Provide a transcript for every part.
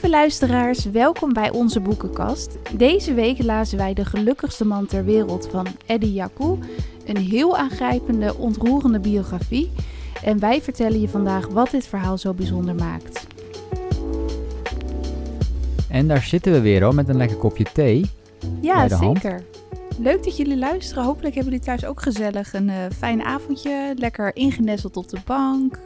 Lieve luisteraars, welkom bij onze boekenkast. Deze week lazen wij De gelukkigste man ter wereld van Eddie Jaku. Een heel aangrijpende, ontroerende biografie. En wij vertellen je vandaag wat dit verhaal zo bijzonder maakt. En daar zitten we weer hoor, met een lekker kopje thee. Ja, Bij de hand. zeker. Leuk dat jullie luisteren. Hopelijk hebben jullie thuis ook gezellig een eh, fijn avondje. Lekker ingenesteld op de bank.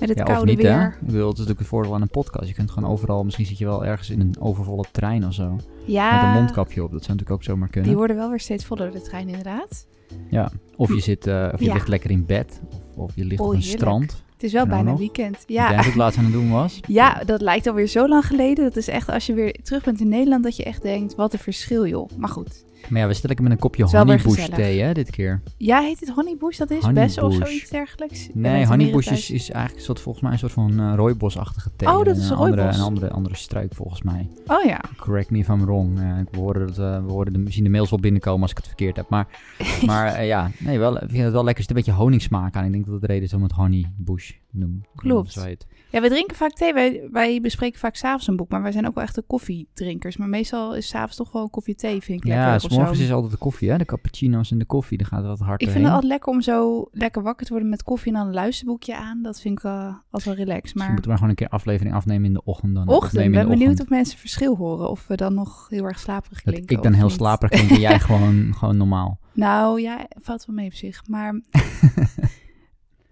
Met het Ja, of koude niet weer. hè? Ik bedoel, het is natuurlijk het voordeel aan een podcast. Je kunt gewoon overal, misschien zit je wel ergens in een overvolle trein of zo. Met een mondkapje op, dat zou natuurlijk ook zomaar kunnen. die worden wel weer steeds voller, de trein inderdaad. Ja. Of je, zit, eh, of je Ja. ligt lekker in bed. Of, of je ligt Oh, op een heerlijk. strand. Het is wel Nou bijna nog. weekend. Ja. Dat ik laatst aan het doen was. Ja, dat lijkt alweer zo lang geleden. Dat is echt als je weer terug bent in Nederland dat je echt denkt, wat een verschil joh. Maar goed. Maar ja, we zitten lekker met een kopje Is honeybush thee hè, dit keer. Ja, heet het honeybush? Dat is bessen of zoiets dergelijks? Nee, honeybush is, is eigenlijk soort, volgens mij een soort van eh rooibosachtige thee. Oh, dat is een andere, rooibos. een andere, andere struik volgens mij. Oh ja. Correct me if I'm wrong. Eh, ik hoorde dat, eh, we hoorden de, misschien de mails wel binnenkomen als ik het verkeerd heb. Maar, maar ja, nee, wel, ik vind het wel lekker. Er zit een beetje honingsmaak aan. Ik denk dat het de reden is om het honeybush noemen. Klopt. Ja, we drinken vaak thee. Wij, wij bespreken vaak s'avonds een boek. Maar wij zijn ook wel echte koffiedrinkers. Maar meestal is s'avonds toch wel een koffie thee, vind ik lekker. Ja, s morgens is altijd de koffie, hè? De cappuccino's en de koffie. Daar gaat het wat harder Ik vind het altijd lekker om zo lekker wakker te worden met koffie en dan een luisterboekje aan. Dat vind ik wel altijd wel relaxed. Misschien Maar moeten we maar gewoon een keer aflevering afnemen in de ochtend. Dan ochtend, ben de benieuwd ochtend. of mensen verschil horen. Of we dan nog heel erg slaperig Dat klinken. ik dan heel niet. slaperig klink en jij gewoon, gewoon normaal. Nou ja, valt wel mee op zich. Maar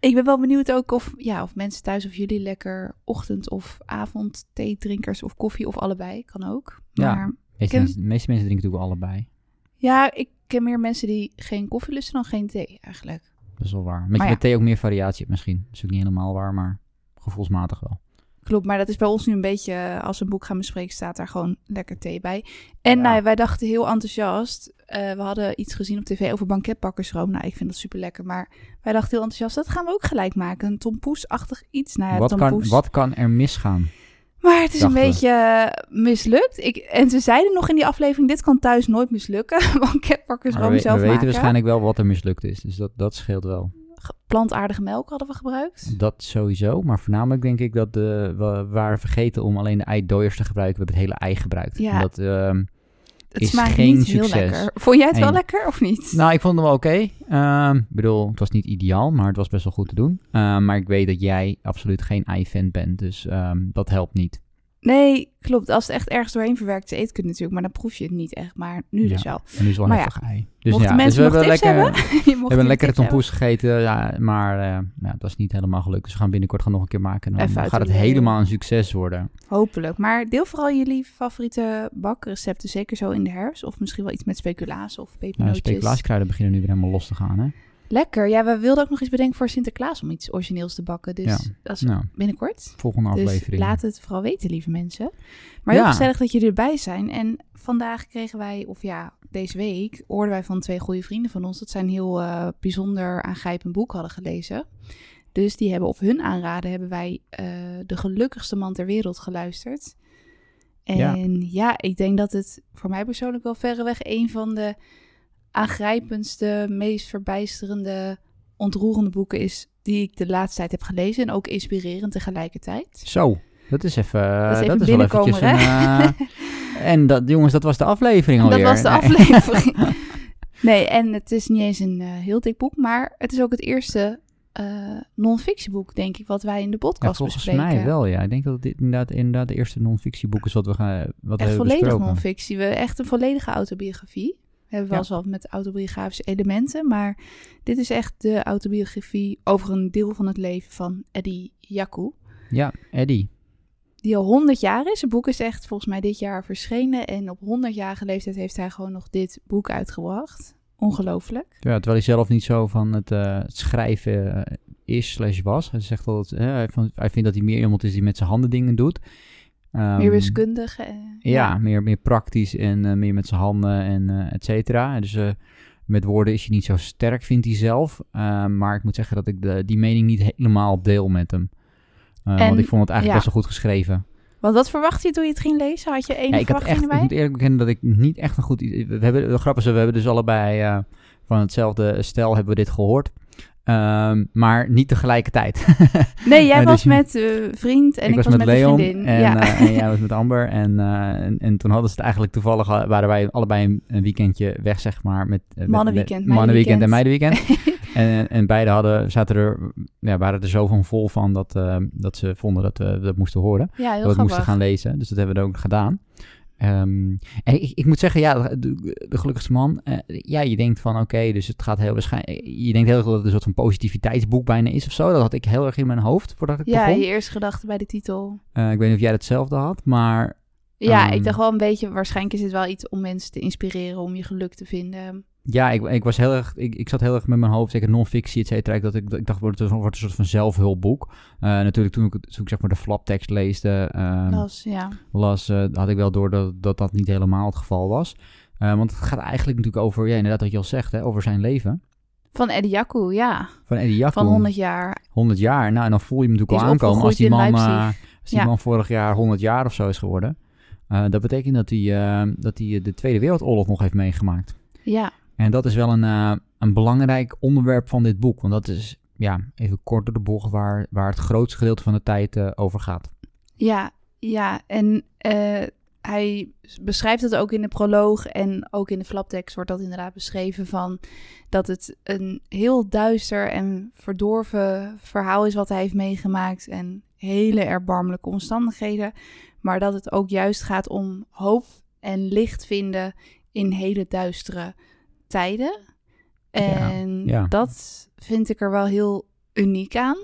ik ben wel benieuwd ook of, ja, of mensen thuis of jullie lekker ochtend- of avond theedrinkers of koffie of allebei. Kan ook. Ja. Maar Meeste, ken- mensen, de meeste mensen drinken natuurlijk allebei. ja, ik ken meer mensen die geen koffie lusten dan geen thee eigenlijk. Dat is wel waar. Met, je ja. met thee ook meer variatie hebt misschien. Dat is ook niet helemaal waar, maar gevoelsmatig wel. Klopt, maar dat is bij ons nu een beetje, eh, als we een boek gaan bespreken, staat daar gewoon lekker thee bij. En Ja. nou, wij dachten heel enthousiast, eh, we hadden iets gezien op tv over banketbakkersroom. Nou, ik vind dat super lekker, maar wij dachten heel enthousiast, dat gaan we ook gelijk maken. Een tompoesachtig iets. Nou ja, wat, kan, tompoes. wat kan er misgaan? Maar het is een dachten beetje eh, mislukt. Ik, en ze zeiden nog in die aflevering, dit kan thuis nooit mislukken. banketbakkersroom Maar we, zelf we weten maken. waarschijnlijk wel wat er mislukt is. Dus dat, dat scheelt wel. Ge- Plantaardige melk hadden we gebruikt. Dat sowieso. Maar voornamelijk denk ik dat de, we waren vergeten om alleen de eidooiers te gebruiken. We hebben het hele ei gebruikt. Ja. Omdat, ehm, Het Is smaakt geen niet heel succes. lekker. Vond jij het wel lekker of niet? nou, ik vond hem wel oké. Ehm, ik bedoel, het was niet ideaal, maar het was best wel goed te doen. Ehm, maar ik weet dat jij absoluut geen ei-fan bent. Dus ehm, dat helpt niet. Nee, klopt. Als het echt ergens doorheen verwerkt is, eet ik het natuurlijk. Maar dan proef je het niet echt. Maar nu dus Ja. wel. En nu is wel ja, heftig ei. Dus ja, dus mensen we nog hebben tips lekker, hebben? We hebben een lekkere tompoes gegeten, ja, maar eh, ja, dat is niet helemaal gelukt. Dus we gaan binnenkort gewoon nog een keer maken. En dan gaat het helemaal een succes worden. Hopelijk. Maar deel vooral jullie favoriete bakrecepten. Zeker zo in de herfst. Of misschien wel iets met speculaas of Nou, pepernootjes. speculatiekruiden beginnen nu weer helemaal los te gaan, hè? Lekker. Ja, we wilden ook nog iets bedenken voor Sinterklaas om iets origineels te bakken. Dus Ja. dat is Nou, binnenkort. volgende Dus aflevering. laat het vooral weten, lieve mensen. Maar heel Ja. gezellig dat jullie erbij zijn. En vandaag kregen wij, of ja, deze week, hoorden wij van twee goede vrienden van ons... dat zij een heel eh, bijzonder aangrijpend boek hadden gelezen. Dus die hebben op hun aanraden hebben wij eh, De Gelukkigste Man ter Wereld geluisterd. En Ja. ja. ik denk dat het voor mij persoonlijk wel verreweg een van de aangrijpendste, meest verbijsterende, ontroerende boeken is die ik de laatste tijd heb gelezen. En ook inspirerend tegelijkertijd. Zo, dat is even, Dat is dat is wel eventjes binnenkomen, een... eh, en dat, jongens, dat was de aflevering Dat alweer. was de Nee. aflevering. Nee, en het is niet eens een eh, heel dik boek, maar het is ook het eerste eh non-fictieboek, denk ik, wat wij in de Ja, podcast volgens bespreken. mij wel, ja. Ik denk dat dit inderdaad, inderdaad de eerste non-fictieboek is wat we, gaan, wat we Echt hebben volledig non-fictie. We echt een volledige autobiografie. We hebben wel Ja. eens wat met autobiografische elementen, maar dit is echt de autobiografie over een deel van het leven van Eddie Jaku. Ja, Eddie. Die al 100 jaar is. Het boek is echt volgens mij dit jaar verschenen. En op 100-jarige leeftijd heeft hij gewoon nog dit boek uitgebracht. Ongelooflijk. Ja, terwijl hij zelf niet zo van het, eh, het schrijven eh, is slash was. Hij zegt altijd, vond- hij vindt dat hij meer iemand is die met zijn handen dingen doet. Ehm, Meer wiskundig. eh, Ja, Meer, meer praktisch en eh, meer met zijn handen en eh et cetera. Dus eh, met woorden is hij niet zo sterk, vindt hij zelf. Ehm, maar ik moet zeggen dat ik de, die mening niet helemaal deel met hem. En, want ik vond het eigenlijk ja. best wel goed geschreven. Want wat verwacht je toen je het ging lezen? Had je één Ja, ik, had verwachting echt, ik moet eerlijk bekennen dat ik niet echt een goed... We hebben, de grap is, we hebben dus allebei van hetzelfde stel hebben we dit gehoord. Ehm, maar niet tegelijkertijd. Nee, jij Ja, was dus met eh vriend en ik, was, met, Leon vriendin. en, ja. eh, en jij was met Amber. En, eh, en, en toen hadden ze het eigenlijk toevallig, al- waren wij allebei een, een weekendje weg, zeg maar. Met, eh, Mannenweekend, met- Mannenweekend en meidenweekend. en, en beide hadden, zaten er, ja, waren er zo van vol van dat, eh, dat ze vonden dat we dat moesten horen. ja, heel dat we grappig. moesten gaan lezen. Dus dat hebben we ook gedaan. Ehm, en ik, ik moet zeggen, ja, de, de gelukkigste man. eh, ja, je denkt van oké, dus het gaat heel waarschijnlijk. Je denkt heel erg dat het een soort van positiviteitsboek bijna is of zo. Dat had ik heel erg in mijn hoofd voordat ik Ja, begon. je eerste gedachte bij de titel. Eh, ik weet niet of jij hetzelfde had, maar Ja, Ehm. ik dacht wel een beetje, waarschijnlijk is het wel iets om mensen te inspireren om je geluk te vinden. Ja, ik, ik was heel erg, ik, ik zat heel erg met mijn hoofd, zeker non-fictie, et cetera. Dat ik, dat ik dacht, wordt het, wordt een soort van zelfhulpboek. Eh, natuurlijk, toen ik, toen ik zeg maar de flaptekst leesde, ehm, Las, ja. las, eh, had ik wel door dat, dat dat niet helemaal het geval was. Eh, want het gaat eigenlijk natuurlijk over, ja, inderdaad wat je al zegt, hè, over zijn leven. Van Eddie Jaku, ja. Van Eddie Jacco. Van 100 jaar. 100 jaar. Nou, en dan voel je hem natuurlijk al aankomen als die man, als die Ja. man vorig jaar 100 jaar of zo is geworden. Dat betekent dat hij, dat hij de Tweede Wereldoorlog nog heeft meegemaakt. Ja, En dat is wel een, eh, een belangrijk onderwerp van dit boek. Want dat is, ja, even kort door de bocht, waar, waar het grootste gedeelte van de tijd eh, over gaat. ja, ja. En eh, hij beschrijft het ook in de proloog en ook in de flaptekst wordt dat inderdaad beschreven van dat het een heel duister en verdorven verhaal is wat hij heeft meegemaakt en hele erbarmelijke omstandigheden, maar dat het ook juist gaat om hoop en licht vinden in hele duistere tijden. En ja. dat vind ik er wel heel uniek aan.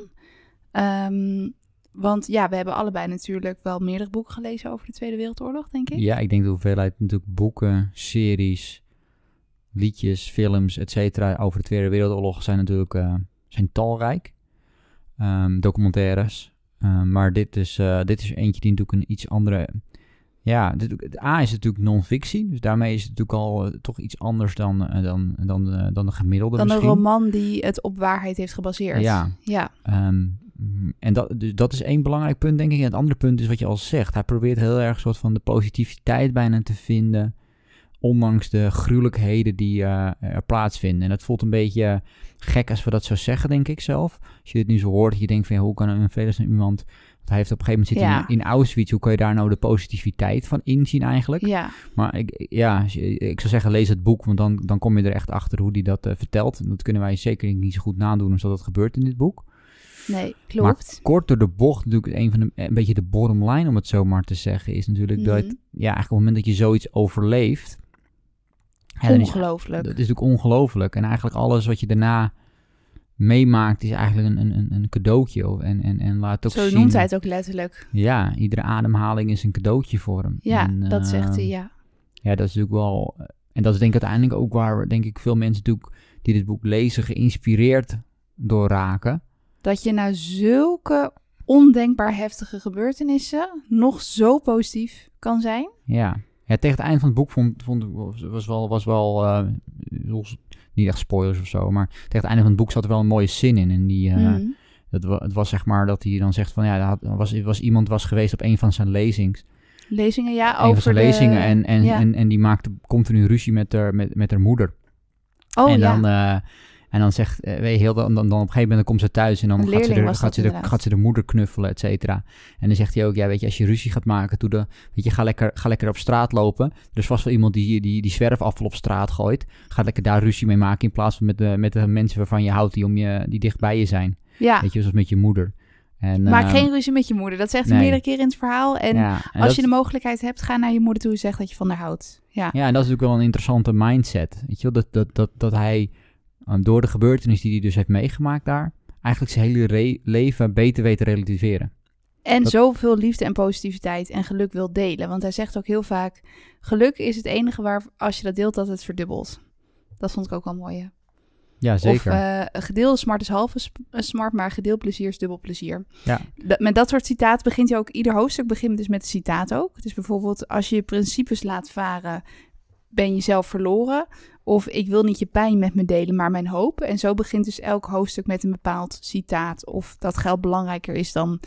Ehm, want ja, we hebben allebei natuurlijk wel meerdere boeken gelezen over de Tweede Wereldoorlog, denk ik. Ja, ik denk de hoeveelheid natuurlijk boeken, series, liedjes, films, et cetera, over de Tweede Wereldoorlog zijn natuurlijk eh, zijn talrijk. Ehm, documentaires. Ehm, maar dit is, eh, dit is eentje die natuurlijk een iets andere... Ja, dit, A is het natuurlijk non-fictie, dus daarmee is het natuurlijk al eh, toch iets anders dan, eh, dan, dan, eh, dan de gemiddelde Dan een roman die het op waarheid heeft gebaseerd. Ja. Ja, Ehm, en dat, dus dat is één belangrijk punt, denk ik. En het andere punt is wat je al zegt. Hij probeert heel erg een soort van de positiviteit bijna te vinden. Ondanks de gruwelijkheden die er plaatsvinden. En dat voelt een beetje gek als we dat zo zeggen, denk ik zelf. Als je dit nu zo hoort, dat je denkt van ja, hoe kan een vredesnaam iemand... Hij heeft op een gegeven moment zitten Ja. in, in Auschwitz. Hoe kan je daar nou de positiviteit van inzien eigenlijk? ja, Maar ik, ja, ik zou zeggen, lees het boek, want dan, dan kom je er echt achter hoe hij dat eh, vertelt. En dat kunnen wij zeker niet zo goed nadoen als dat gebeurt in dit boek. nee, klopt. Kort door de bocht, natuurlijk een van de, een beetje de bottom line, om het zo maar te zeggen, is natuurlijk dat, Mhm. ja, eigenlijk op het moment dat je zoiets overleeft, ja, is, dat Ongelooflijk. is natuurlijk ongelooflijk. En eigenlijk alles wat je daarna meemaakt, is eigenlijk een, een, een- cadeautje. Of- En, en, en laat ook Zo zien, noemt hij het ook letterlijk. ja, iedere ademhaling is een cadeautje voor hem. Ja, En, dat zegt eh, hij, ja. ja, dat is natuurlijk wel. En dat is denk ik uiteindelijk ook waar denk ik veel mensen natuurlijk die dit boek lezen geïnspireerd door raken. Dat je na zulke ondenkbaar heftige gebeurtenissen nog zo positief kan zijn. Ja. ja tegen het eind van het boek vond, vond ik was, wel was wel eh, los- niet echt spoilers of zo, maar tegen het einde van het boek zat er wel een mooie zin in en die eh, dat wa- het was zeg maar dat hij dan zegt van ja, er was, was iemand was geweest op een van zijn lezings, Lezingen, ja, een over van zijn de- lezingen en en, ja. en en die maakte continu ruzie met haar met, met haar moeder. Oh en ja, dan, eh, en dan zegt, weet je, heel, dan, dan, dan op een gegeven moment komt ze thuis en dan gaat ze, de, gaat, ze de, gaat ze de moeder knuffelen, et cetera. En dan zegt hij ook, ja, weet je, als je ruzie gaat maken, doe de, weet je, ga lekker, ga lekker op straat lopen. Er is vast wel iemand die, die, die zwerfafval op straat gooit. Ga lekker daar ruzie mee maken in plaats van met de, met de mensen waarvan je houdt die, om je, die dicht bij je zijn. ja. Weet je, zoals met je moeder. En, Maak ehm, geen ruzie met je moeder. Dat zegt hij nee. meerdere keren in het verhaal. En ja, en als dat- je de mogelijkheid hebt, ga naar je moeder toe en zeg dat je van haar houdt. Ja, Ja, en dat is natuurlijk wel een interessante mindset. Weet je wel, dat, dat, dat, dat hij door de gebeurtenis die hij dus heeft meegemaakt daar, eigenlijk zijn hele leven beter weet te relativeren. En Dat- zoveel liefde en positiviteit en geluk wil delen. Want hij zegt ook heel vaak: geluk is het enige waar als je dat deelt, dat het verdubbelt. Dat vond ik ook wel mooi. hè. Ja, Of zeker. eh, een gedeelde smart is halve eh, smart, maar gedeeld plezier is dubbel plezier. Ja. Dat- met dat soort citaten begint hij ook. Ieder hoofdstuk begint dus met een citaat ook. Dus bijvoorbeeld, als je je principes laat varen, ben je zelf verloren. Of ik wil niet je pijn met me delen, maar mijn hoop. En zo begint dus elk hoofdstuk met een bepaald citaat. Of dat geld belangrijker is dan.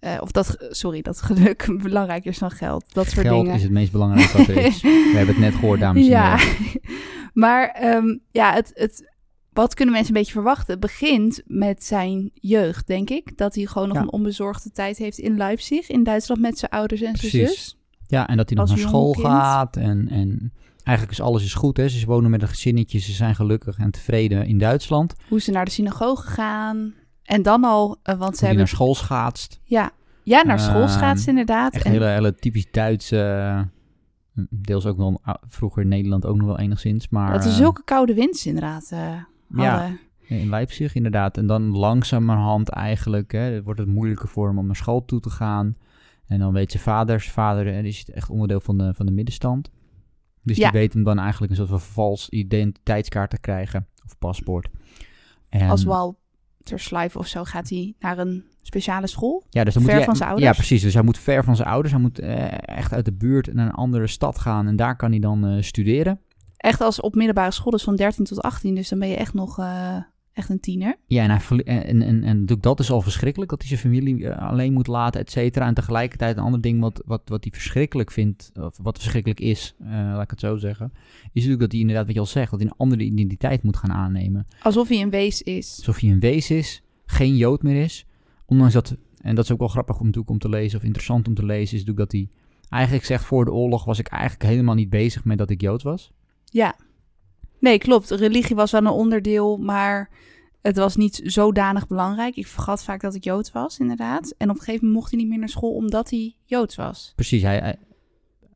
eh, of dat, sorry, dat geluk belangrijker is dan geld. Dat soort Geld dingen. is het meest belangrijke wat er is. We hebben het net gehoord, dames en Ja, heren. maar ehm, ja, het, het wat kunnen mensen een beetje verwachten? Het begint met zijn jeugd, denk ik. Dat hij gewoon nog Ja. een onbezorgde tijd heeft in Leipzig, in Duitsland, met zijn ouders en zijn zus. Ja, en dat hij nog naar school kind. gaat. En, en eigenlijk is alles is goed. Hè? Ze wonen met een gezinnetje. Ze zijn gelukkig en tevreden in Duitsland. Hoe ze naar de synagoge gaan. En dan al, eh, want ze Hoe hebben... naar school schaatst. Ja, ja naar school Ehm, schaatsen inderdaad. Echt En hele, hele typisch Duitse... eh, deels ook wel ah, vroeger in Nederland ook nog wel enigszins. Maar dat er eh, zulke koude winds inderdaad eh Ja. in Leipzig inderdaad. En dan langzamerhand eigenlijk hè, wordt het moeilijker voor hem om naar school toe te gaan. En dan weet zijn vader, zijn vader eh, die is echt onderdeel van de, van de middenstand. Dus Ja. die weet hem dan eigenlijk een soort van vals identiteitskaart te krijgen. Of paspoort. En, Als Walter Schleife of zo gaat hij naar een speciale school. ja, dus dan ver moet hij, van zijn ouders? Ja, precies. Dus hij moet ver van zijn ouders. Hij moet eh, echt uit de buurt naar een andere stad gaan. En daar kan hij dan eh, studeren. Echt als op middelbare school, dus van 13 tot 18. Dus dan ben je echt nog eh, echt een tiener. Ja, en, hij, en, en, en, dat is al verschrikkelijk, dat hij zijn familie eh, alleen moet laten, et cetera. En tegelijkertijd een ander ding wat, wat, wat hij verschrikkelijk vindt, of wat verschrikkelijk is, eh, laat ik het zo zeggen, is natuurlijk dat hij inderdaad, wat je al zegt, dat hij een andere identiteit moet gaan aannemen. Alsof hij een wees is. Alsof hij een wees is, geen Jood meer is. Ondanks dat, en dat is ook wel grappig om, om te lezen, of interessant om te lezen, is natuurlijk dat hij eigenlijk zegt, voor de oorlog was ik eigenlijk helemaal niet bezig met dat ik Jood was. Ja. Nee, klopt. Religie was wel een onderdeel, maar het was niet zodanig belangrijk. Ik vergat vaak dat ik Jood was, inderdaad. En op een gegeven moment mocht hij niet meer naar school omdat hij Joods was. Precies, hij, hij,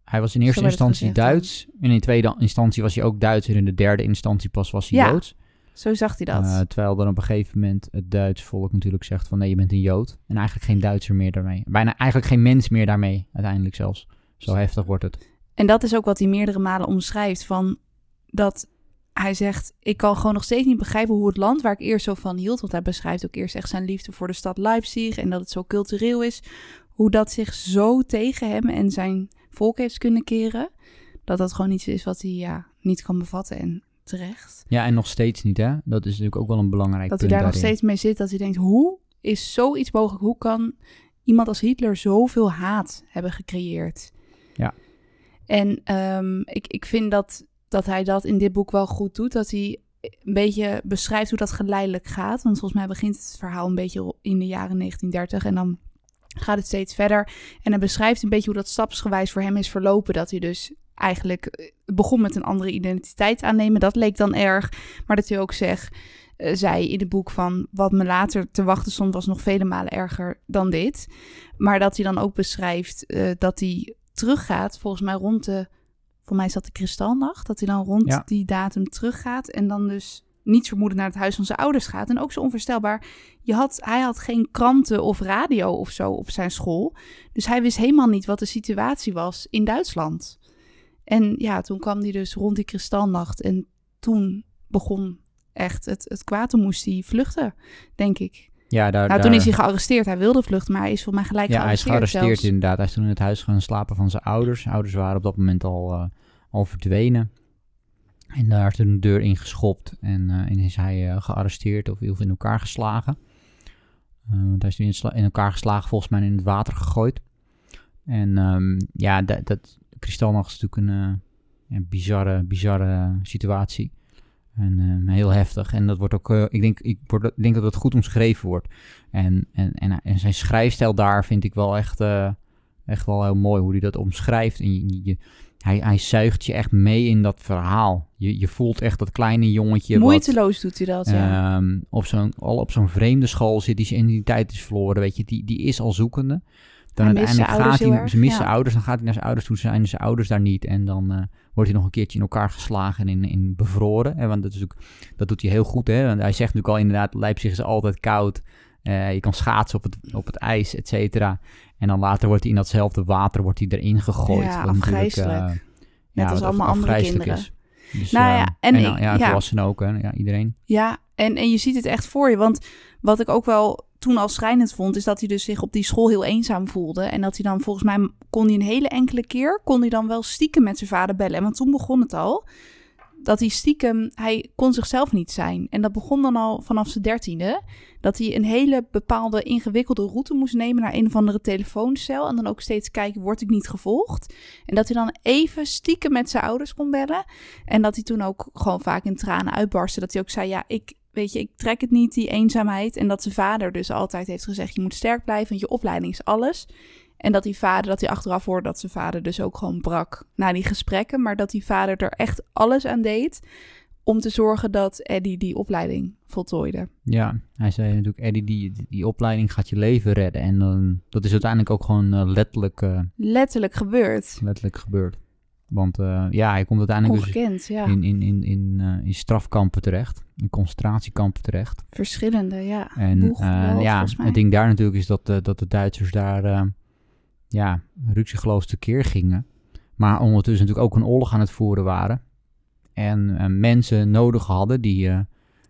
hij was in eerste instantie. Duits. En in tweede instantie was hij ook Duits. En in de derde instantie pas was hij Ja, Joods. Zo zag hij dat. Eh, terwijl dan op een gegeven moment het Duits volk natuurlijk zegt van nee, je bent een Jood. En eigenlijk geen Duitser meer daarmee. Bijna eigenlijk geen mens meer daarmee, uiteindelijk zelfs. Zo heftig wordt het. En dat is ook wat hij meerdere malen omschrijft. Van dat hij zegt: Ik kan gewoon nog steeds niet begrijpen hoe het land waar ik eerst zo van hield. Want hij beschrijft ook eerst echt zijn liefde voor de stad Leipzig. En dat het zo cultureel is. Hoe dat zich zo tegen hem en zijn volk heeft kunnen keren. Dat dat gewoon iets is wat hij ja, niet kan bevatten. En terecht. Ja, en nog steeds niet, hè? Dat is natuurlijk ook wel een belangrijk Dat hij punt daar nog steeds mee zit. Dat hij denkt: Hoe is zoiets mogelijk? Hoe kan iemand als Hitler zoveel haat hebben gecreëerd? Ja. En ehm, ik, ik vind dat, dat hij dat in dit boek wel goed doet. Dat hij een beetje beschrijft hoe dat geleidelijk gaat. Want volgens mij begint het verhaal een beetje in de jaren 1930. En dan gaat het steeds verder. En hij beschrijft een beetje hoe dat stapsgewijs voor hem is verlopen. Dat hij dus eigenlijk eh, begon met een andere identiteit aannemen. Dat leek dan erg. Maar dat hij ook zegt, eh, zei in het boek van... wat me later te wachten stond was nog vele malen erger dan dit. Maar dat hij dan ook beschrijft eh, dat hij teruggaat, volgens mij rond de... Voor mij is dat de kristalnacht. Dat hij dan rond Ja. die datum teruggaat. En dan dus niet vermoedend naar het huis van zijn ouders gaat. En ook zo onvoorstelbaar. Je had, hij had geen kranten of radio of zo op zijn school. Dus hij wist helemaal niet wat de situatie was in Duitsland. En ja, toen kwam hij dus rond die kristalnacht. En toen begon echt het, het kwaad. Toen moest hij vluchten, denk ik. Ja, daar, Nou, toen daar- is hij gearresteerd. Hij wilde vluchten, maar hij is voor mij gelijk ja, hij is gearresteerd gearresteerd zelfs. inderdaad. Hij is toen in het huis gaan slapen van zijn ouders. Zijn ouders waren op dat moment al, eh, al verdwenen. En daar is toen de deur ingeschopt en, eh, en is hij eh, gearresteerd of in elkaar geslagen. Want hij is toen in, in elkaar geslagen, volgens mij in het water gegooid. En ehm, ja, dat, dat Kristalnacht is natuurlijk een, een bizarre, bizarre situatie. En eh, heel heftig. En dat wordt ook, eh, ik, denk, ik, word, ik denk dat het goed omschreven wordt. En, en, en, en zijn schrijfstijl daar vind ik wel echt, eh, echt wel heel mooi hoe hij dat omschrijft. En je, je- hij, hij zuigt je echt mee in dat verhaal. Je, je voelt echt dat kleine jongetje. wat, Moeiteloos doet hij dat, ja. Ehm, op zo'n, al op zo'n vreemde school zit, die zijn identiteit is verloren, weet je, die, die is al zoekende. Dan Hij uiteindelijk gaat hij, erg, ze ja. ouders, dan gaat hij naar zijn ouders toe, zijn zijn ouders daar niet. En dan eh, wordt hij nog een keertje in elkaar geslagen en in, in bevroren. Want dat, is ook, dat doet hij heel goed, hè. Want hij zegt natuurlijk al inderdaad, Leipzig is altijd koud. Eh, je kan schaatsen op het, op het ijs, et cetera. En dan later wordt hij in datzelfde water wordt hij erin gegooid. Ja, eh, Net ja, als wat allemaal andere kinderen. is. Dus, Nou ja, en en ik- ja, ja. ook, hè. Ja, iedereen. Ja, en, en je ziet het echt voor je. Want wat ik ook wel toen al schrijnend vond, is dat hij dus zich op die school heel eenzaam voelde. En dat hij dan volgens mij kon hij een hele enkele keer, kon hij dan wel stiekem met zijn vader bellen. Want toen begon het al. dat hij stiekem, hij kon zichzelf niet zijn. En dat begon dan al vanaf zijn dertiende. Dat hij een hele bepaalde ingewikkelde route moest nemen naar een of andere telefooncel. En dan ook steeds kijken, word ik niet gevolgd? En dat hij dan even stiekem met zijn ouders kon bellen. En dat hij toen ook gewoon vaak in tranen uitbarstte. Dat hij ook zei, ja, ik, weet je, ik trek het niet, die eenzaamheid. En dat zijn vader dus altijd heeft gezegd, je moet sterk blijven, want je opleiding is alles. En dat die vader, dat hij achteraf hoorde dat zijn vader dus ook gewoon brak na die gesprekken. Maar dat die vader er echt alles aan deed om te zorgen dat Eddie die opleiding voltooide. Ja, hij zei natuurlijk, Eddie, die, die opleiding gaat je leven redden. En dan dat is uiteindelijk ook gewoon uh, letterlijk... Uh, letterlijk gebeurd. Letterlijk gebeurd. Want uh, ja, hij komt uiteindelijk Ongekend, dus ja. in, in, in, in, in strafkampen terecht. In concentratiekampen terecht. Verschillende, ja. En Boeg, ja, het ding daar natuurlijk is dat, dat de Duitsers daar ja, ruksigloos tekeer gingen. Maar ondertussen natuurlijk ook een oorlog aan het voeren waren. En mensen nodig hadden die,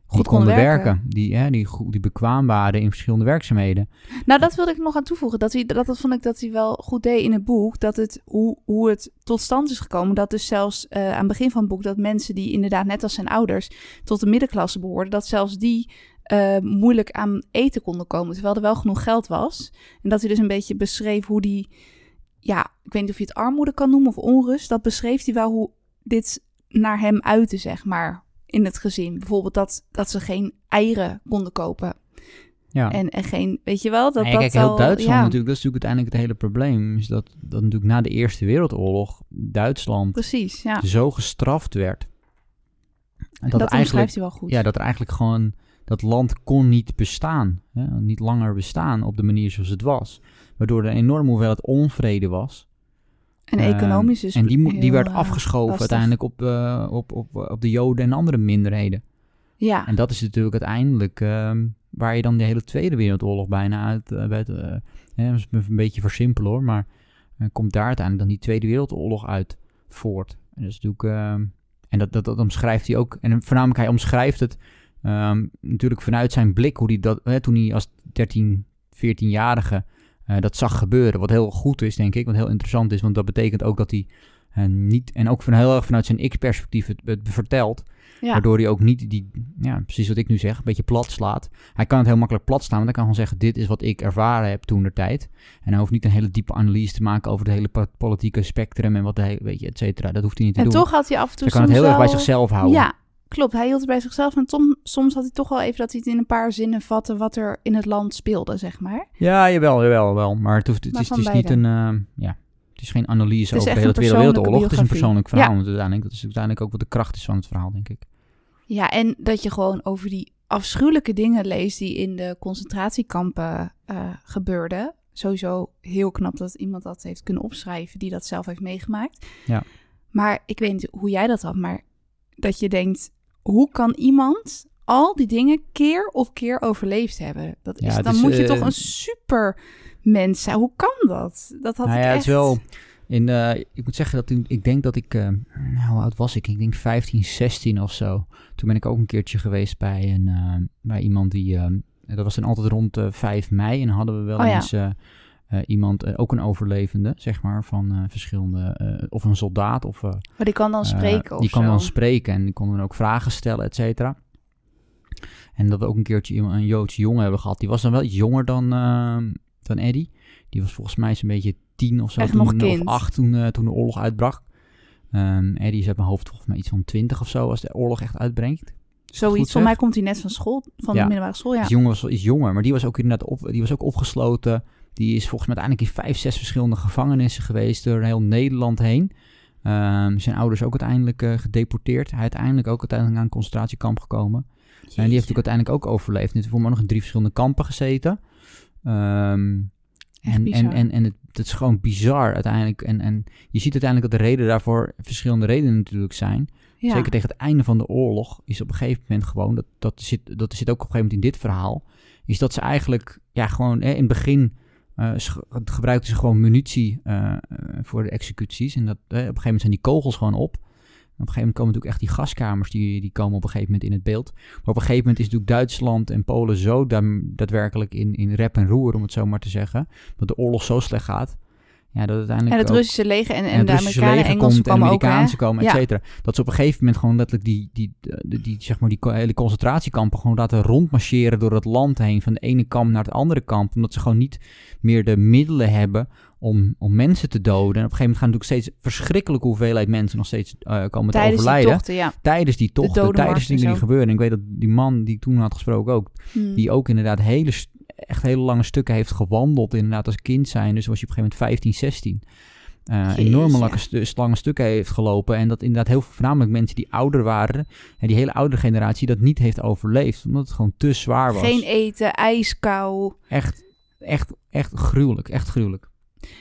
Goed konden werken. werken. Die, hè, die, die bekwaam waren in verschillende werkzaamheden. Nou, dat wilde ik nog aan toevoegen. Dat, hij, dat, dat vond ik dat hij wel goed deed in het boek. Dat het, hoe, hoe het tot stand is gekomen. Dat dus zelfs uh, aan het begin van het boek... dat mensen die inderdaad net als zijn ouders... tot de middenklasse behoorden... dat zelfs die uh, moeilijk aan eten konden komen. Terwijl er wel genoeg geld was. En dat hij dus een beetje beschreef hoe die... Ja, ik weet niet of je het armoede kan noemen of onrust. Dat beschreef hij wel hoe dit naar hem uitte, zeg maar, in het gezin. Bijvoorbeeld dat, dat ze geen eieren konden kopen. Ja. En, en geen, weet je wel, dat nee, dat kijk, heel al- Duitsland ja, natuurlijk, dat is natuurlijk uiteindelijk het hele probleem. Is dat, dat natuurlijk na de Eerste Wereldoorlog Duitsland Precies, ja. zo gestraft werd. En dat eigenlijk, hij wel goed. ja, dat er eigenlijk gewoon, dat land kon niet bestaan. Hè, niet langer bestaan op de manier zoals het was. Waardoor er een enorme hoeveelheid onvrede was. En Ehm, economisch en die, die werd eh, afgeschoven lastig. uiteindelijk op, eh, op, op, op de Joden en andere minderheden. Ja, En dat is natuurlijk uiteindelijk ehm, waar je dan de hele Tweede Wereldoorlog bijna uit eh, hè, dat is een beetje versimpelen hoor, maar komt daar uiteindelijk dan die Tweede Wereldoorlog uit voort. En dat is natuurlijk, ehm, en dat, dat, dat omschrijft hij ook. En voornamelijk hij omschrijft het natuurlijk vanuit zijn blik, hoe hij dat, hè, toen hij als 13, 14-jarige eh, dat zag gebeuren. Wat heel goed is, denk ik, wat heel interessant is, want dat betekent ook dat hij eh, niet, en ook van heel erg vanuit zijn ik-perspectief het, het vertelt. ja. Waardoor hij ook niet die, ja, precies wat ik nu zeg, een beetje plat slaat. Hij kan het heel makkelijk plat slaan, want hij kan gewoon zeggen: Dit is wat ik ervaren heb toen de tijd. En hij hoeft niet een hele diepe analyse te maken over het hele po- politieke spectrum en wat hij, weet je, et cetera. Dat hoeft hij niet te en doen. toch had hij af en toe hij kan het heel erg bij zichzelf houden. Ja, klopt. Hij hield het bij zichzelf. En tom- soms had hij toch wel even dat hij het in een paar zinnen vatte wat er in het land speelde, zeg maar. ja jawel, jawel, wel. Maar het, hoeft, het, Maar is, het is niet een, beide. eh, ja, het is geen analyse over de hele Tweede Wereldoorlog. Het is een persoonlijk verhaal. Ja. Uiteindelijk, dat is uiteindelijk ook wat de kracht is van het verhaal, denk ik. Ja, en dat je gewoon over die afschuwelijke dingen leest die in de concentratiekampen eh, gebeurden. Sowieso heel knap dat iemand dat heeft kunnen opschrijven die dat zelf heeft meegemaakt. Ja. Maar ik weet niet hoe jij dat had, maar dat je denkt, hoe kan iemand al die dingen keer op keer overleefd hebben? Dat is, dan moet je eh, toch een super mens zijn. Hoe kan dat? Dat had nou ik ja, echt... het is wel. In, eh, ik moet zeggen dat toen, ik denk dat ik, eh, nou, hoe oud was ik? Ik denk 15, 16 of zo. Toen ben ik ook een keertje geweest bij, een, eh, bij iemand die, eh, dat was dan altijd rond eh 5 mei. En hadden we wel Oh eens eh, eh, iemand, eh, ook een overlevende, zeg maar, van eh, verschillende, eh, of een soldaat. Of, eh, Maar die kan dan eh, spreken of Die kan zo. dan spreken en die kon dan ook vragen stellen, et cetera. En dat we ook een keertje iemand- een Joodse jongen hebben gehad. Die was dan wel iets jonger dan, eh, dan Eddie. Die was volgens mij zo'n beetje tien of zo. Echt toen, nog Of acht toen, eh, toen de oorlog uitbrak. Ehm, Eddie is uit mijn hoofd volgens mij iets van twintig of zo als de oorlog echt uitbrengt. Zoiets. Zeg? mij komt hij net van school, van Ja. de middelbare school, ja. Die jongen was wel iets jonger, maar die was ook inderdaad op, die was ook opgesloten. Die is volgens mij uiteindelijk in vijf, zes verschillende gevangenissen geweest door heel Nederland heen. Ehm, zijn ouders ook uiteindelijk eh, gedeporteerd. Hij uiteindelijk ook uiteindelijk aan een concentratiekamp gekomen. En die heeft natuurlijk uiteindelijk ook overleefd. Die heeft voor mij nog in drie verschillende kampen gezeten. Ehm, en, en, en, en het, het is gewoon bizar uiteindelijk. En, en je ziet uiteindelijk dat de reden daarvoor verschillende redenen natuurlijk zijn. Ja. Zeker tegen het einde van de oorlog is op een gegeven moment gewoon, dat, dat, zit, dat zit ook op een gegeven moment in dit verhaal, is dat ze eigenlijk, ja gewoon hè, in het begin gebruikten ze gewoon munitie eh, eh, voor de executies. En dat, op een gegeven moment zijn die kogels gewoon op. Op een gegeven moment komen natuurlijk echt die gaskamers, die, die komen op een gegeven moment in het beeld. Maar op een gegeven moment is natuurlijk Duitsland en Polen zo da- daadwerkelijk in, in rep en roer, om het zo maar te zeggen, dat de oorlog zo slecht gaat. Ja, dat uiteindelijk En het ook- Russische leger en, en, en de Amerikanen en Engelsen komt en de kwamen ook? Amerikaanse komen, et Ja. cetera. Dat ze op een gegeven moment gewoon letterlijk die, die, die, die, zeg maar, die hele concentratiekampen gewoon laten rondmarcheren door het land heen, van de ene kamp naar het andere kamp, omdat ze gewoon niet meer de middelen hebben om, om mensen te doden. En op een gegeven moment gaan natuurlijk steeds verschrikkelijke hoeveelheid mensen nog steeds eh, komen te Tijdens die overlijden. tochten, ja. tijdens die tochten, tijdens en dingen die gebeuren. En ik weet dat die man die ik toen had gesproken ook, Hmm. die ook inderdaad hele, echt hele lange stukken heeft gewandeld, inderdaad als kind zijn. Dus was je op een gegeven moment 15, 16. Eh, Jeetje. enorme lange, lange stukken heeft gelopen. En dat inderdaad heel veel, voornamelijk mensen die ouder waren, en die hele oudere generatie, dat niet heeft overleefd. Omdat het gewoon te zwaar was. Geen eten, ijskou. Echt, echt, echt gruwelijk. Echt gruwelijk.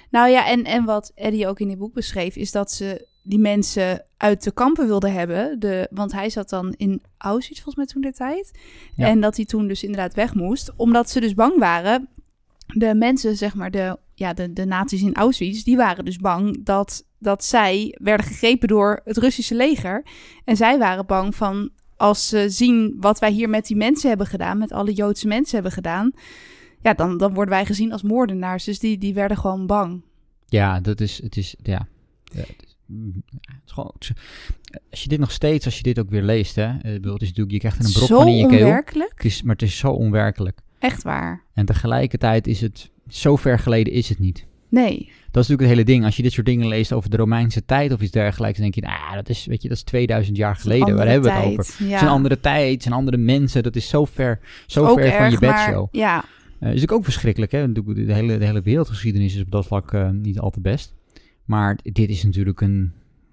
Nou ja, en, en wat Eddie ook in dit boek beschreef, is dat ze die mensen uit de kampen wilden hebben. De, want hij zat dan in Auschwitz volgens mij toen de tijd. Ja. En dat hij toen dus inderdaad weg moest. Omdat ze dus bang waren. De mensen, zeg maar, de, ja, de, de nazi's in Auschwitz, die waren dus bang dat, dat zij werden gegrepen door het Russische leger. En zij waren bang van, als ze zien wat wij hier met die mensen hebben gedaan, met alle Joodse mensen hebben gedaan, ja, dan, dan worden wij gezien als moordenaars. Dus die, die werden gewoon bang. Ja, dat is, het is, ja. Ja, het is, als je dit nog steeds, als je dit ook weer leest, hè. bedoel, het is natuurlijk, je krijgt er een brok Zo van in je keel. onwerkelijk. Het is, maar het is zo onwerkelijk. Echt waar. En tegelijkertijd is het, zo ver geleden is het niet. Nee. Dat is natuurlijk het hele ding. Als je dit soort dingen leest over de Romeinse tijd of iets dergelijks, dan denk je, nou, dat is, weet je, dat is 2000 jaar geleden. Waar Andere hebben we het tijd. over? Ja. Het is een andere tijd, het zijn andere mensen. Dat is zo ver, zo Ook ver van je bedshow. Ja, Eh, is natuurlijk ook verschrikkelijk, hè? De hele, de hele wereldgeschiedenis is op dat vlak eh, niet al te best. Maar dit is natuurlijk een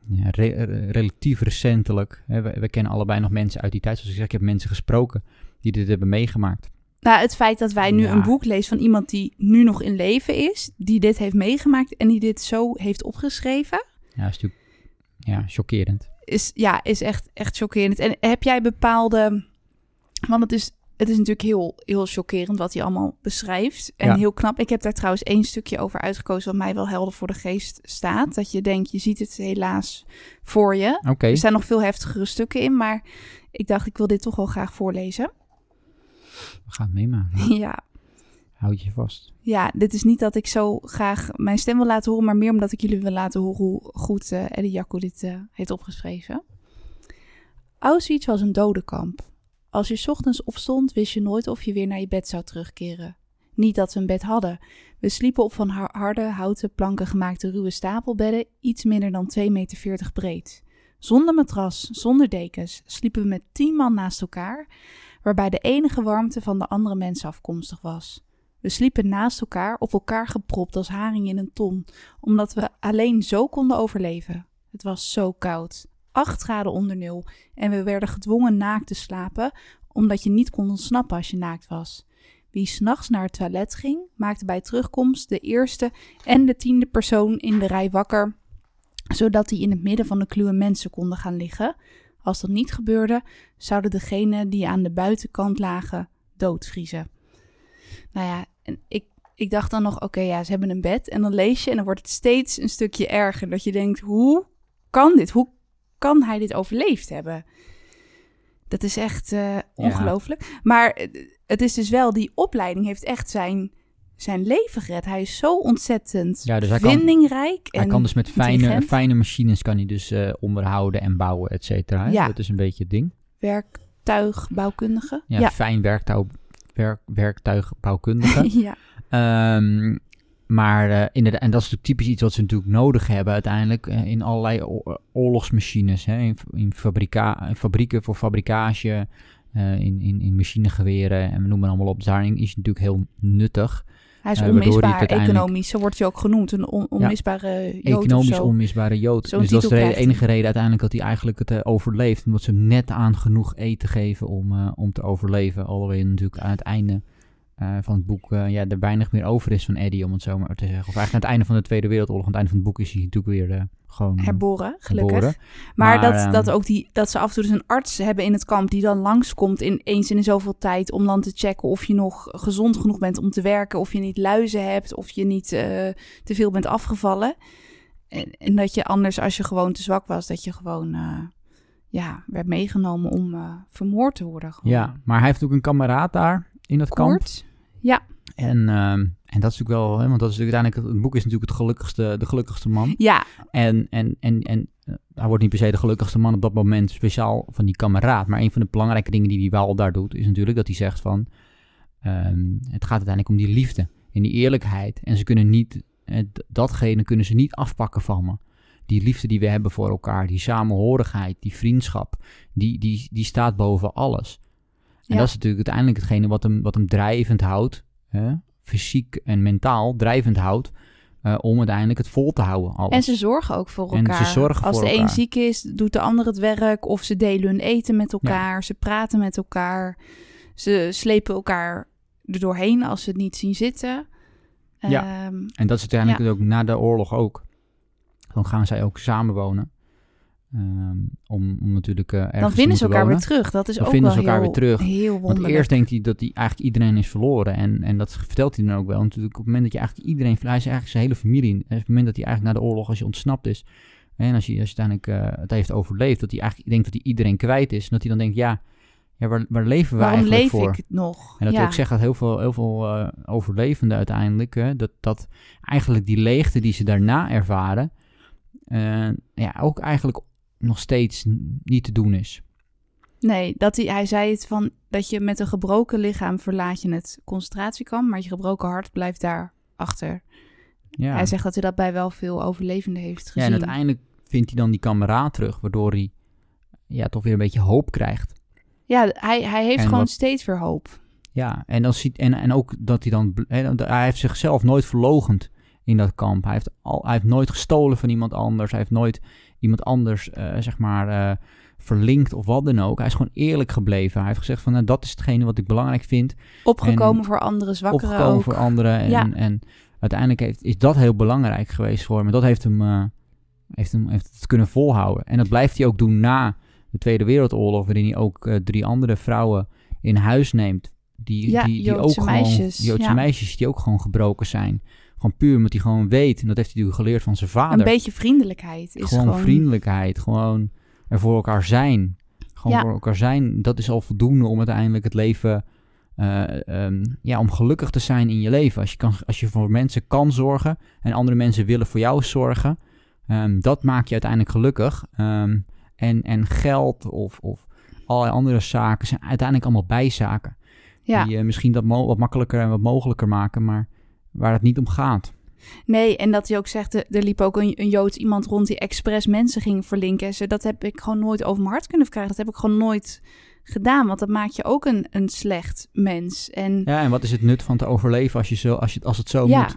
ja, re- re- relatief recentelijk. Hè? We, we kennen allebei nog mensen uit die tijd. Zoals ik zeg, ik heb mensen gesproken die dit hebben meegemaakt. nou, het feit dat wij nu Ja. een boek lezen van iemand die nu nog in leven is, die dit heeft meegemaakt en die dit zo heeft opgeschreven, Ja, is natuurlijk ja, chockerend. is, ja, is echt, echt chockerend. En heb jij bepaalde... Want het is, het is natuurlijk heel, heel chockerend wat hij allemaal beschrijft. En Ja. heel knap. Ik heb daar trouwens één stukje over uitgekozen... wat mij wel helder voor de geest staat. Dat je denkt, je ziet het helaas voor je. Oké, Er staan nog veel heftigere stukken in, maar ik dacht, ik wil dit toch wel graag voorlezen. we gaan het meemaken. ja, Houd je vast. ja, dit is niet dat ik zo graag mijn stem wil laten horen, maar meer omdat ik jullie wil laten horen hoe goed eh Eddie Jacco dit eh, heeft opgeschreven. Auschwitz was een dodenkamp. Als je ochtends opstond, wist je nooit of je weer naar je bed zou terugkeren. Niet dat we een bed hadden. We sliepen op van har- harde, houten planken gemaakte ruwe stapelbedden, iets minder dan 2,40 meter breed. Zonder matras, zonder dekens, sliepen we met tien man naast elkaar, waarbij de enige warmte van de andere mensen afkomstig was. We sliepen naast elkaar, op elkaar gepropt als haring in een ton, omdat we alleen zo konden overleven. Het was zo koud, 8 graden onder nul, en we werden gedwongen naakt te slapen, omdat je niet kon ontsnappen als je naakt was. Wie s'nachts naar het toilet ging, maakte bij terugkomst de eerste en de tiende persoon in de rij wakker, zodat die in het midden van de kluwe mensen konden gaan liggen. Als dat niet gebeurde, zouden degenen die aan de buitenkant lagen doodvriezen. Nou ja, en ik, ik dacht dan nog, oké, ja, ze hebben een bed. En dan lees je en dan wordt het steeds een stukje erger. Dat je denkt, hoe kan dit? Hoe kan hij dit overleefd hebben? Dat is echt eh, ongelooflijk. Maar eh, het is dus wel, die opleiding heeft echt zijn, zijn leven gered. Hij is zo ontzettend Ja, dus hij kan- vindingrijk. Hij en kan dus met fijne, fijne machines kan hij dus eh, onderhouden en bouwen, et cetera. Ja. Dat is een beetje het ding. werktuigbouwkundige. Ja, ja. fijn werktouw, werk, werktuigbouwkundige. ja. Ehm, maar eh, inderdaad, en dat is natuurlijk typisch iets wat ze natuurlijk nodig hebben uiteindelijk eh, in allerlei o- oorlogsmachines. Hè, in, in, fabrika, in fabrieken voor fabrikage, eh, in, in, in machinegeweren en we noemen het allemaal op. Dus daarin is het natuurlijk heel nuttig. Hij is Eh, onmisbaar, uiteindelijk- economisch. Zo wordt hij ook genoemd. Een on- onmisbare jood Economisch onmisbare jood. Dus dat is de enige reden uiteindelijk dat hij eigenlijk het eh, overleeft. Omdat ze hem net aan genoeg eten geven om, eh, om te overleven. Alhoewel natuurlijk aan het einde eh, van het boek eh, ja, er weinig meer over is van Eddie, om het zo maar te zeggen. Of eigenlijk aan het einde van de Tweede Wereldoorlog, aan het einde van het boek is hij natuurlijk weer eh, gewoon herboren, gelukkig. Maar, Maar, dat, ehm, dat, ook die, dat ze af en toe dus een arts hebben in het kamp die dan langskomt in, eens in zoveel tijd om dan te checken of je nog gezond genoeg bent om te werken, of je niet luizen hebt, of je niet te veel bent afgevallen. En, en dat je anders, als je gewoon te zwak was, dat je gewoon ja, werd meegenomen om vermoord te worden. Gewoon. Ja, maar hij heeft ook een kameraad daar in dat kamp. Ja, En, ehm, en dat is natuurlijk wel, hè, want dat is natuurlijk uiteindelijk, het boek is natuurlijk het gelukkigste, de gelukkigste man. Ja, En, en, en, en eh, hij wordt niet per se de gelukkigste man op dat moment, speciaal van die kameraad. Maar een van de belangrijke dingen die hij wel daar doet, is natuurlijk dat hij zegt van, ehm, het gaat uiteindelijk om die liefde en die eerlijkheid. En ze kunnen niet, eh, datgene kunnen ze niet afpakken van me. Die liefde die we hebben voor elkaar, die samenhorigheid, die vriendschap, die, die, die staat boven alles. En dat is natuurlijk uiteindelijk hetgene wat hem, wat hem drijvend houdt, hè? fysiek en mentaal drijvend houdt, eh, om uiteindelijk het vol te houden. Alles. en ze zorgen ook voor En ze elkaar. zorgen Als voor de een elkaar. ziek is, doet de ander het werk. Of ze delen hun eten met elkaar. Ze praten met elkaar. Ze slepen elkaar er doorheen als ze het niet zien zitten. Ja. Ehm, En dat is uiteindelijk ook na de oorlog ook. Dan gaan zij ook samenwonen. Ehm, om, om natuurlijk eh dan vinden ze elkaar weer terug. Dat is Dan ook vinden wel ze elkaar heel, weer terug. heel Want wonderlijk. eerst denkt hij dat hij eigenlijk iedereen is verloren. En, en dat vertelt hij dan ook wel. Natuurlijk op het moment dat je eigenlijk iedereen... Hij is eigenlijk zijn hele familie. Op het moment dat hij eigenlijk na de oorlog, als je ontsnapt is... En als je, als je uiteindelijk eh, het heeft overleefd... Dat hij eigenlijk denkt dat hij iedereen kwijt is. En dat hij dan denkt, ja, ja waar, waar leven we Waarom eigenlijk leef voor? ik het nog? En dat ja. wil ik zeggen dat heel veel, heel veel eh, overlevenden uiteindelijk, dat, dat eigenlijk die leegte die ze daarna ervaren, ja, ook eigenlijk nog steeds niet te doen is. Nee, dat hij, hij zei het van dat je met een gebroken lichaam verlaat je het concentratiekamp, maar je gebroken hart blijft daar achter. Ja, Hij zegt dat hij dat bij wel veel overlevenden heeft ja gezien. en uiteindelijk vindt hij dan die kameraad terug, waardoor hij ja, toch weer een beetje hoop krijgt. Ja, hij, hij heeft En gewoon wat- steeds weer hoop. Ja, en, dan ziet, en, en ook dat hij dan- hij heeft zichzelf nooit verlogend in dat kamp. Hij heeft, al, hij heeft nooit gestolen van iemand anders. Hij heeft nooit iemand anders, eh, zeg maar, eh, verlinkt of wat dan ook. Hij is gewoon eerlijk gebleven. Hij heeft gezegd van, nou, dat is hetgene wat ik belangrijk vind. Opgekomen voor andere zwakkeren Opgekomen ook. voor anderen. En, Ja. en uiteindelijk heeft, is dat heel belangrijk geweest voor hem. Dat heeft hem, eh, heeft hem heeft het kunnen volhouden. En dat blijft hij ook doen na de Tweede Wereldoorlog, waarin hij ook drie andere vrouwen in huis neemt. Die, Ja, die, die Joodse ook gewoon, meisjes, Joodse ja. meisjes die ook gewoon gebroken zijn. Gewoon puur omdat hij gewoon weet, en dat heeft hij natuurlijk geleerd van zijn vader. Een beetje vriendelijkheid is gewoon, gewoon... vriendelijkheid, gewoon er voor elkaar zijn. Gewoon Ja. voor elkaar zijn, dat is al voldoende om uiteindelijk het leven, eh, ehm, ja, om gelukkig te zijn in je leven. Als je, kan, als je voor mensen kan zorgen en andere mensen willen voor jou zorgen, ehm, dat maakt je uiteindelijk gelukkig. Ehm, en, en geld of, of allerlei andere zaken zijn uiteindelijk allemaal bijzaken. Ja. Die eh, misschien dat wat makkelijker en wat mogelijker maken, maar waar het niet om gaat. Nee, en dat hij ook zegt, er er liep ook een, een Joods iemand rond die expres mensen ging verlinken. Dat heb ik gewoon nooit over mijn hart kunnen verkrijgen. Dat heb ik gewoon nooit gedaan, want dat maakt je ook een, een slecht mens. En Ja, en wat is het nut van te overleven als, je zo, als, je, als het zo ja, moet?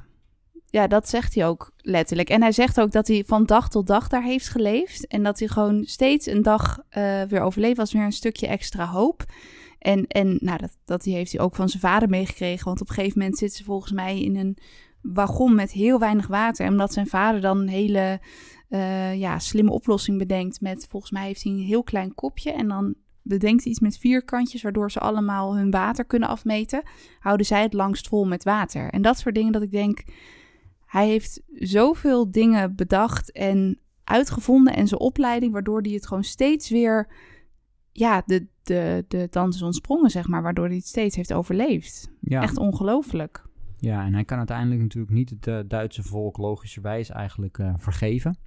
ja, dat zegt hij ook letterlijk. En hij zegt ook dat hij van dag tot dag daar heeft geleefd. En dat hij gewoon steeds een dag eh, weer overleefd was, weer een stukje extra hoop. En, en nou, dat, dat heeft hij ook van zijn vader meegekregen. Want op een gegeven moment zit ze volgens mij in een wagon met heel weinig water. En omdat zijn vader dan een hele eh, ja, slimme oplossing bedenkt met... Volgens mij heeft hij een heel klein kopje en dan bedenkt hij iets met vierkantjes... waardoor ze allemaal hun water kunnen afmeten. Houden zij het langst vol met water. En dat soort dingen dat ik denk... Hij heeft zoveel dingen bedacht en uitgevonden en zijn opleiding... waardoor hij het gewoon steeds weer... Ja, de, de, de dans is ontsprongen, zeg maar. Waardoor hij het steeds heeft overleefd. Ja. Echt ongelooflijk. Ja, en hij kan uiteindelijk natuurlijk niet het eh, Duitse volk logischerwijs eigenlijk eh, vergeven.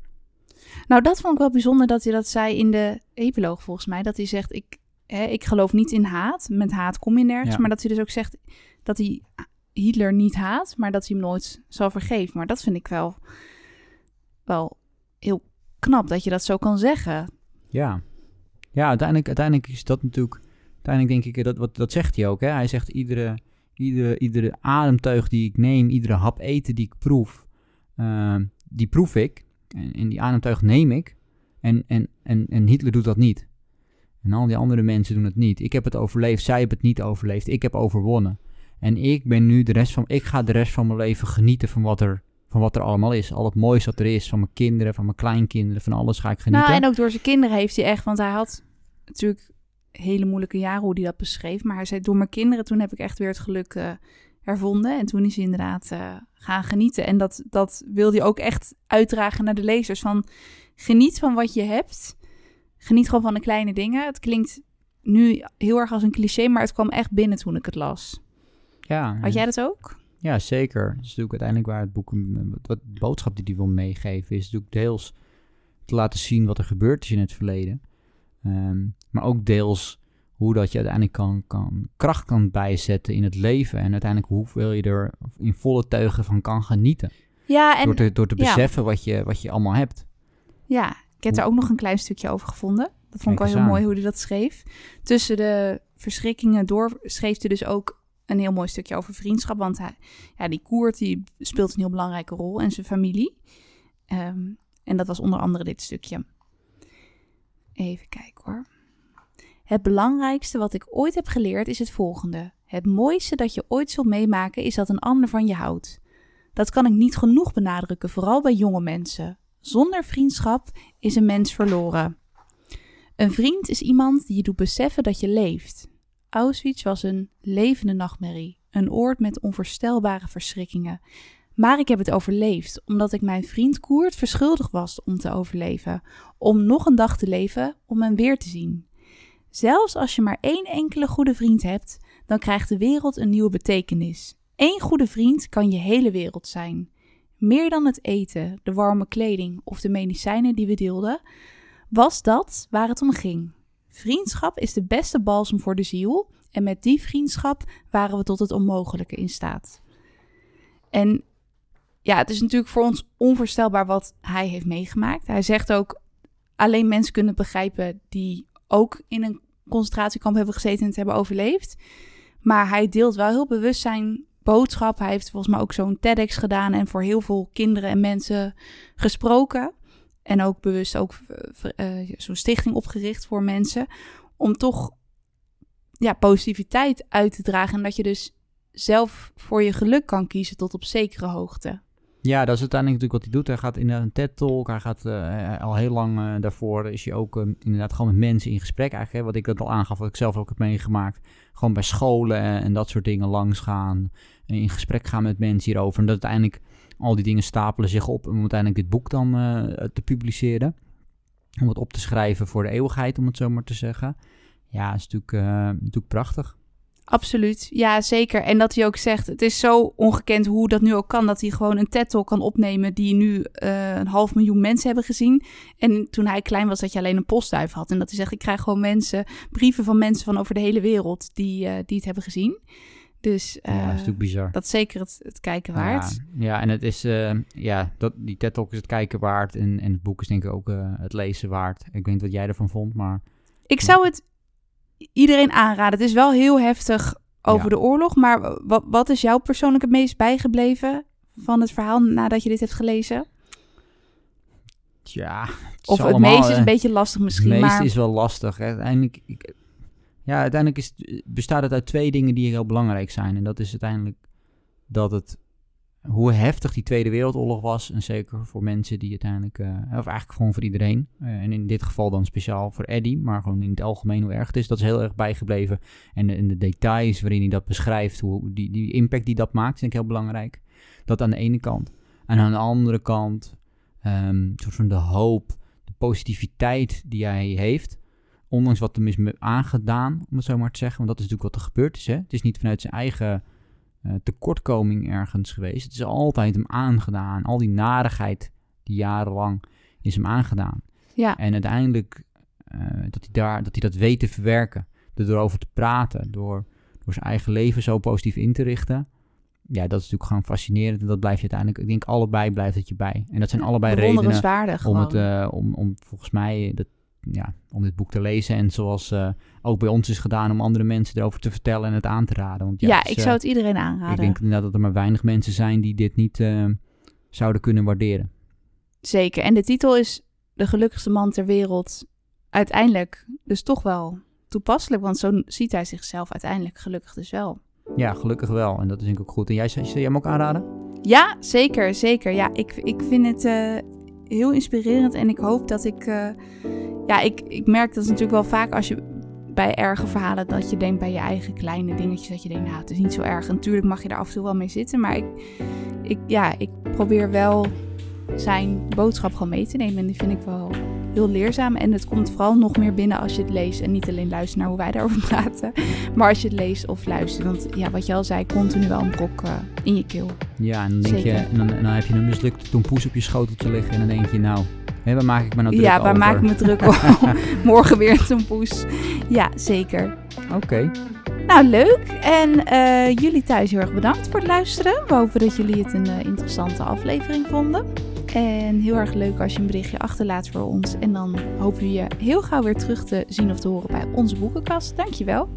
Nou, dat vond ik wel bijzonder dat hij dat zei in de epiloog volgens mij. Dat hij zegt, ik, hè, ik geloof niet in haat. Met haat kom je nergens. Ja. Maar dat hij dus ook zegt dat hij Hitler niet haat, maar dat hij hem nooit zal vergeven. Maar dat vind ik wel, wel heel knap dat je dat zo kan zeggen. Ja, ja uiteindelijk, uiteindelijk is dat natuurlijk... Uiteindelijk denk ik, dat, wat, dat zegt hij ook. Hè? Hij zegt, iedere, iedere, iedere ademteug die ik neem, iedere hap eten die ik proef, eh, die proef ik. En, en die ademteug neem ik. En, en, en, en Hitler doet dat niet. En al die andere mensen doen het niet. Ik heb het overleefd, zij hebben het niet overleefd. Ik heb overwonnen. En ik ben nu de rest van... Ik ga de rest van mijn leven genieten van wat er, van wat er allemaal is. Al het moois dat er is. Van mijn kinderen, van mijn kleinkinderen. Van alles ga ik genieten. Nou, en ook door zijn kinderen heeft hij echt, want hij had natuurlijk hele moeilijke jaren hoe hij dat beschreef. Maar hij zei, door mijn kinderen, toen heb ik echt weer het geluk eh, hervonden. En toen is hij inderdaad eh, gaan genieten. En dat, dat wil hij ook echt uitdragen naar de lezers. Van geniet van wat je hebt. Geniet gewoon van de kleine dingen. Het klinkt nu heel erg als een cliché, maar het kwam echt binnen toen ik het las. Ja, Had jij dat ook? Ja, zeker. Dat is natuurlijk uiteindelijk waar het boek, wat, wat de boodschap die hij wil meegeven, is natuurlijk deels te laten zien wat er gebeurd is in het verleden. Ehm, maar ook deels hoe dat je uiteindelijk kan, kan, kracht kan bijzetten in het leven. En uiteindelijk hoeveel je er in volle teugen van kan genieten. Ja, en door te, door te ja. beseffen wat, je, wat je allemaal hebt. Ja, ik heb er ook nog een klein stukje over gevonden. Dat vond ik wel heel aan. mooi hoe hij dat schreef. Tussen de verschrikkingen door schreef hij dus ook een heel mooi stukje over vriendschap. Want ja, die Koert die speelt een heel belangrijke rol en zijn familie. Ehm, en dat was onder andere dit stukje. Even kijken hoor. Het belangrijkste wat ik ooit heb geleerd is het volgende. Het mooiste dat je ooit zult meemaken is dat een ander van je houdt. Dat kan ik niet genoeg benadrukken, vooral bij jonge mensen. Zonder vriendschap is een mens verloren. Een vriend is iemand die je doet beseffen dat je leeft. Auschwitz was een levende nachtmerrie, een oord met onvoorstelbare verschrikkingen. Maar ik heb het overleefd, omdat ik mijn vriend Koert verschuldigd was om te overleven, om nog een dag te leven, om hem weer te zien. Zelfs als je maar één enkele goede vriend hebt, dan krijgt de wereld een nieuwe betekenis. Eén goede vriend kan je hele wereld zijn. Meer dan het eten, de warme kleding of de medicijnen die we deelden, was dat waar het om ging. Vriendschap is de beste balsem voor de ziel en met die vriendschap waren we tot het onmogelijke in staat. En ja, het is natuurlijk voor ons onvoorstelbaar wat hij heeft meegemaakt. Hij zegt ook, alleen mensen kunnen begrijpen die ook in een concentratiekamp hebben gezeten en het hebben overleefd. Maar hij deelt wel heel bewust zijn boodschap. Hij heeft volgens mij ook zo'n TEDx gedaan en voor heel veel kinderen en mensen gesproken. En ook bewust ook eh, eh, zo'n stichting opgericht voor mensen. Om toch ja, positiviteit uit te dragen. En dat je dus zelf voor je geluk kan kiezen tot op zekere hoogte. Ja, dat is uiteindelijk natuurlijk wat hij doet. Hij gaat in een TED-talk. Hij gaat eh, al heel lang daarvoor is hij ook eh, inderdaad gewoon met mensen in gesprek. Eigenlijk, hè, wat ik dat al aangaf, wat ik zelf ook heb meegemaakt. Gewoon bij scholen en, en dat soort dingen langs gaan. En in gesprek gaan met mensen hierover. En dat uiteindelijk al die dingen stapelen zich op om uiteindelijk dit boek dan eh, te publiceren. Om het op te schrijven voor de eeuwigheid, om het zo maar te zeggen. Ja, is natuurlijk, eh, natuurlijk prachtig. Absoluut, ja zeker. En dat hij ook zegt, het is zo ongekend hoe dat nu ook kan, dat hij gewoon een TED-talk kan opnemen die nu uh, een half miljoen mensen hebben gezien. En toen hij klein was, dat je alleen een postduif had. En dat hij zegt, ik krijg gewoon mensen, brieven van mensen van over de hele wereld die, die het hebben gezien. Dus uh, ja, dat is natuurlijk bizar. Dat is zeker het, het kijken waard. Ja, ja en het is, uh, ja, dat, die TED-talk is het kijken waard. En, en het boek is denk ik ook uh, het lezen waard. Ik weet niet wat jij ervan vond, maar... Ik zou het iedereen aanraden. Het is wel heel heftig over ja. de oorlog. Maar wat, wat is jou persoonlijk het meest bijgebleven van het verhaal nadat je dit hebt gelezen? Ja, het of het allemaal, meeste is een beetje lastig misschien. Het meeste maar... is wel lastig. Hè. Uiteindelijk, ik, ja, uiteindelijk is, bestaat het uit twee dingen die heel belangrijk zijn. En dat is uiteindelijk dat het hoe heftig die Tweede Wereldoorlog was. En zeker voor mensen die uiteindelijk, uh, of eigenlijk gewoon voor iedereen. Uh, en in dit geval dan speciaal voor Eddie, maar gewoon in het algemeen hoe erg het is. Dat is heel erg bijgebleven. En en de details waarin hij dat beschrijft, hoe die, die impact die dat maakt, vind ik heel belangrijk. Dat aan de ene kant. En aan de andere kant, um, soort van de hoop, de positiviteit die hij heeft. Ondanks wat hem is aangedaan, om het zo maar te zeggen. Want dat is natuurlijk wat er gebeurd is. Hè? Het is niet vanuit zijn eigen uh, tekortkoming ergens geweest. Het is altijd hem aangedaan. Al die narigheid die jarenlang is hem aangedaan. Ja. En uiteindelijk uh, dat, hij daar, dat hij dat weet te verwerken. Door erover te praten. Door, door zijn eigen leven zo positief in te richten. Ja, dat is natuurlijk gewoon fascinerend. En dat blijf je uiteindelijk... Ik denk allebei blijft het je bij. En dat zijn allebei redenen om, het, uh, om, om volgens mij... Dat, ja, om dit boek te lezen. En zoals uh, ook bij ons is gedaan om andere mensen erover te vertellen en het aan te raden. Want, ja, ja ik zou het iedereen aanraden. Ik denk inderdaad dat er maar weinig mensen zijn die dit niet uh, zouden kunnen waarderen. Zeker. En de titel is De gelukkigste man ter wereld. Uiteindelijk dus toch wel toepasselijk. Want zo ziet hij zichzelf uiteindelijk gelukkig dus wel. Ja, gelukkig wel. En dat is denk ik ook goed. En jij, zou jij hem ook aanraden? Ja, zeker. Zeker. Ja, ik, ik vind het... Uh, heel inspirerend en ik hoop dat ik uh, ja, ik, ik merk dat natuurlijk wel vaak als je bij erge verhalen dat je denkt bij je eigen kleine dingetjes dat je denkt, nou, het is niet zo erg. Natuurlijk mag je er af en toe wel mee zitten, maar ik, ik, ja, ik probeer wel zijn boodschap gewoon mee te nemen en die vind ik wel heel leerzaam. En het komt vooral nog meer binnen als je het leest. En niet alleen luistert naar hoe wij daarover praten. Maar als je het leest of luistert. Want ja, wat je al zei, continu wel een brok uh, in je keel. Ja, en dan, denk je, en dan, en dan heb je een mislukte tompoes op je schoteltje liggen. En dan denk je, nou, Hé, waar maak ik me nou druk Ja, waar over? maak ik me druk over? Morgen weer een tompoes. Ja, zeker. Oké. Nou, leuk. En uh, jullie thuis heel erg bedankt voor het luisteren. We hopen dat jullie het een uh, interessante aflevering vonden. En heel erg leuk als je een berichtje achterlaat voor ons. En dan hopen we je heel gauw weer terug te zien of te horen bij onze boekenkast. Dankjewel.